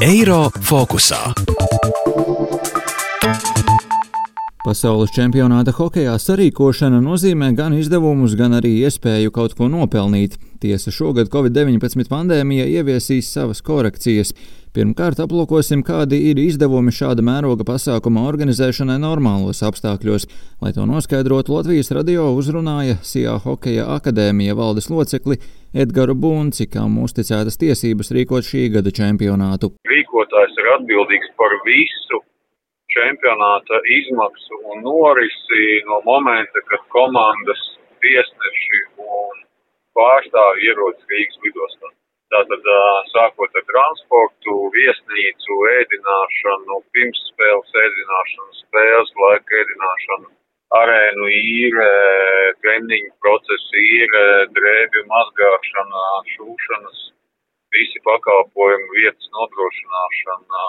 Eiro fokusā. Pasaules čempionāta hokeja sarīkošana nozīmē gan izdevumus, gan arī iespēju kaut ko nopelnīt. Tiesa, šogad Covid-19 pandēmija ieviesīs savas korekcijas. Pirmkārt, aplūkosim, kādi ir izdevumi šāda mēroga pasākuma organizēšanai normālos apstākļos. Lai to noskaidrotu, Latvijas radio uzrunāja Sijā Hokeja akadēmija valdes locekli Edgars Bunci, kam uzticētas tiesības rīkot šī gada čempionātu. Rīkotājs ir atbildīgs par visu čempionāta izmaksu un norisi no momenta, kad komandas tiesneši un pārstāvi ierodas Rīgas lidostā. Tātad sākot ar transportu, viesnīcu, ēdināšanu, pirmsspēles ēdināšanu, spēles laika ēdināšanu, arēnu īre, treniņu procesu īre, drēbju mazgāšana, šūšanas, visi pakalpojumi, vietas nodrošināšana,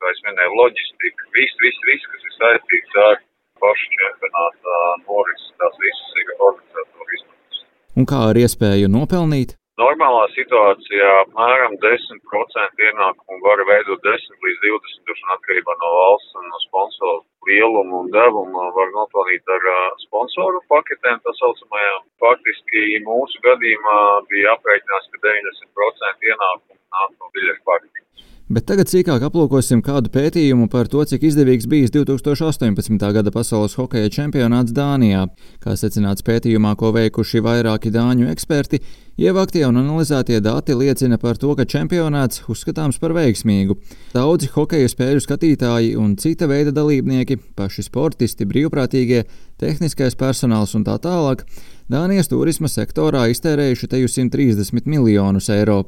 kā es minēju, loģistika, viss, viss, viss, kas ir saistīts ar pašu čempionāta norisi, tās visas ir organizēto izmaksas. Un kā ar iespēju nopelnīt? Normālā situācijā apmēram 10% ienākumu var veidot 10 līdz 20 atkarībā no valsts un no sponsoru lielumu un devumu var nopelnīt ar sponsoru paketēm, tā saucamajām. Faktiski mūsu gadījumā bija aprēķināts, ka 90% ienākumu nāk no biļešu pārtikas. Bet tagad sīkāk aplūkosim kādu pētījumu par to, cik izdevīgs bijis 2018. gada pasaules hokeja čempionāts Dānijā. Kā secināts pētījumā, ko veikuši vairāki dāņu eksperti, ievāktie un analizētie dati liecina par to, ka čempionāts uzskatāms par veiksmīgu. Daudzi hokeja spēļu skatītāji un cita veida dalībnieki, paši sportisti, brīvprātīgie, tehniskais personāls un tā tālāk, Dānijas turisma sektorā iztērējuši teju 130 miljonus eiro.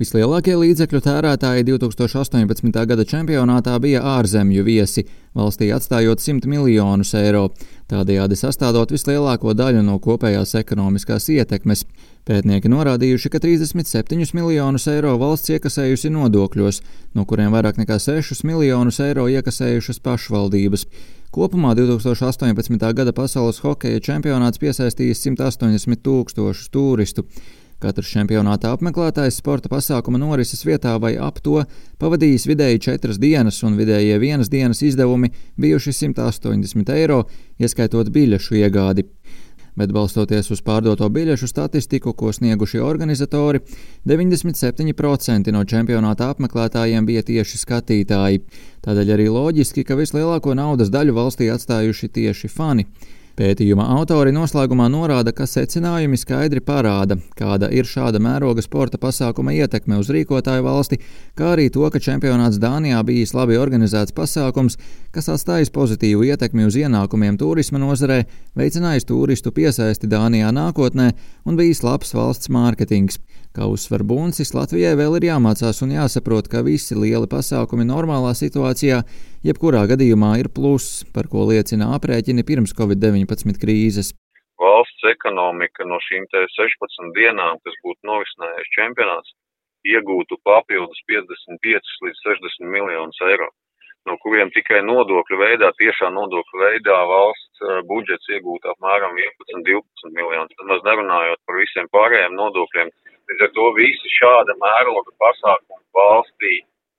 Vislielākie līdzekļu tērētāji 2018. gada čempionātā bija ārzemju viesi, valstī atstājot 100 miljonus eiro, tādējādi sastādot vislielāko daļu no kopējās ekonomiskās ietekmes. Pētnieki norādījuši, ka 37 miljonus eiro valsts iekasējusi nodokļos, no kuriem vairāk nekā 6 miljonus eiro iekasējušas pašvaldības. Kopumā 2018. gada pasaules hokeja čempionāts piesaistījis 180 tūkstošus turistu. Katrs čempionāta apmeklētājs sporta pasākuma norises vietā vai ap to pavadījis vidēji četras dienas, un vidējie vienas dienas izdevumi bijuši 180 eiro, ieskaitot biļešu iegādi. Bet balstoties uz pārdoto biļešu statistiku, ko snieguši organizatori, 97% no čempionāta apmeklētājiem bija tieši skatītāji. Tādēļ arī loģiski, ka vislielāko naudas daļu valstī atstājuši tieši fani. Pētījuma autori noslēgumā norāda, ka secinājumi skaidri parāda, kāda ir šāda mēroga sporta pasākuma ietekme uz rīkotāju valsti, kā arī to, ka čempionāts Dānijā bijis labi organizēts pasākums, kas atstājis pozitīvu ietekmi uz ienākumiem turisma nozarē, veicinājis turistu piesaisti Dānijā nākotnē un bijis labs valsts mārketings. Kā uzsver Buncis, Latvijai vēl ir jāmācās un jāsaprot, ka visi lieli pasākumi normālā situācijā jebkurā gadījumā ir pluss, par ko liecina aprēķini pirms Covid-19 krīzes. Valsts ekonomika no šīm 16 dienām, kas būtu novisinājis čempionāts, iegūtu papildus 55 līdz 60 miljonus eiro, no kuriem tikai nodokļu veidā, tiešā nodokļu veidā valsts eh, budžets iegūtu apmēram 11-12 miljonus, tad maz nerunājot par visiem pārējiem nodokļiem, Līdz ar to visi šāda mēroga pasākumi valstī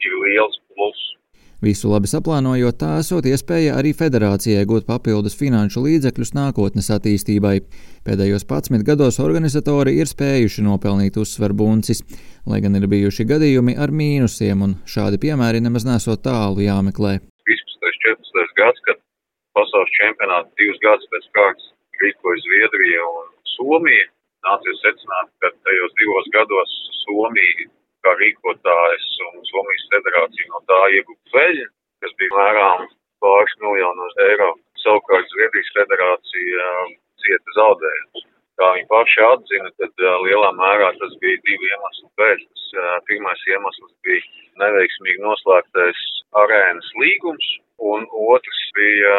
ir liels pluss. Visu labi saplānojot, tā esot iespēja arī federācijai gūt papildus finanšu līdzekļus nākotnes attīstībai. Pēdējos 11 gados organizatori ir spējuši nopelnīt uzsver buncis, lai gan ir bijuši gadījumi ar mīnusiem, un šādi piemēri nemaz nesot tālu jāmeklē. 15. 14. gads, kad pasaules čempionāti divus gadus pēc kārtas rīkoja Zviedrija un Somija, nācies secināt, ka tajos divos gados Somija kā rīkotājs un Somijas federācija no tā iegūta veļa, kas bija mērām pāris miljonos eiro. Savukārt Zviedrijas federācija um, cieta zaudējumus. Kā viņi paši atzina, tad uh, lielā mērā tas bija divu iemeslu pēc. Tas, uh, pirmais iemesls bija neveiksmīgi noslēgtais arēnas līgums, un otrs bija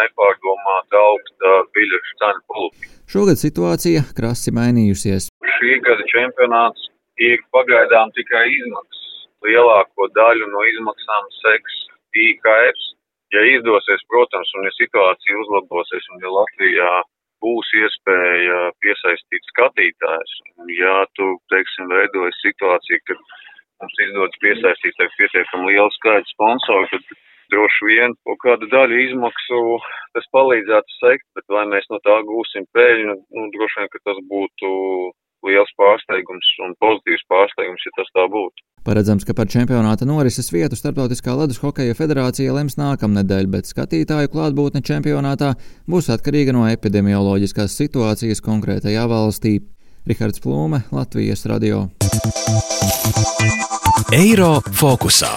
nepārdomāta augsta biļešu cenu politika. Šogad situācija krasi mainījusies. Šī gada čempionāts ir pagaidām tikai izmaksas. Lielāko daļu no izmaksām seks IKF. Ja izdosies, protams, un ja situācija uzlabosies, un ja Latvijā būs iespēja piesaistīt skatītājus, un ja tu, teiksim, veidojas situācija, kad mums izdodas piesaistīt pietiekami lielu skaitu sponsoru, tad droši vien kaut kādu daļu izmaksu tas palīdzētu sekt, bet vai mēs no tā gūsim peļņu, nu, droši vien, ka tas būtu liels pārsteigums un pozitīvs pārsteigums, ja tas tā būtu. Paredzams, ka par čempionāta norises vietu Startautiskā ledus hokeja federācija lems nākamnedēļ, bet skatītāju klātbūtne čempionātā būs atkarīga no epidemioloģiskās situācijas konkrētajā valstī. Rihards Plūme, Latvijas radio. Eiro fokusā.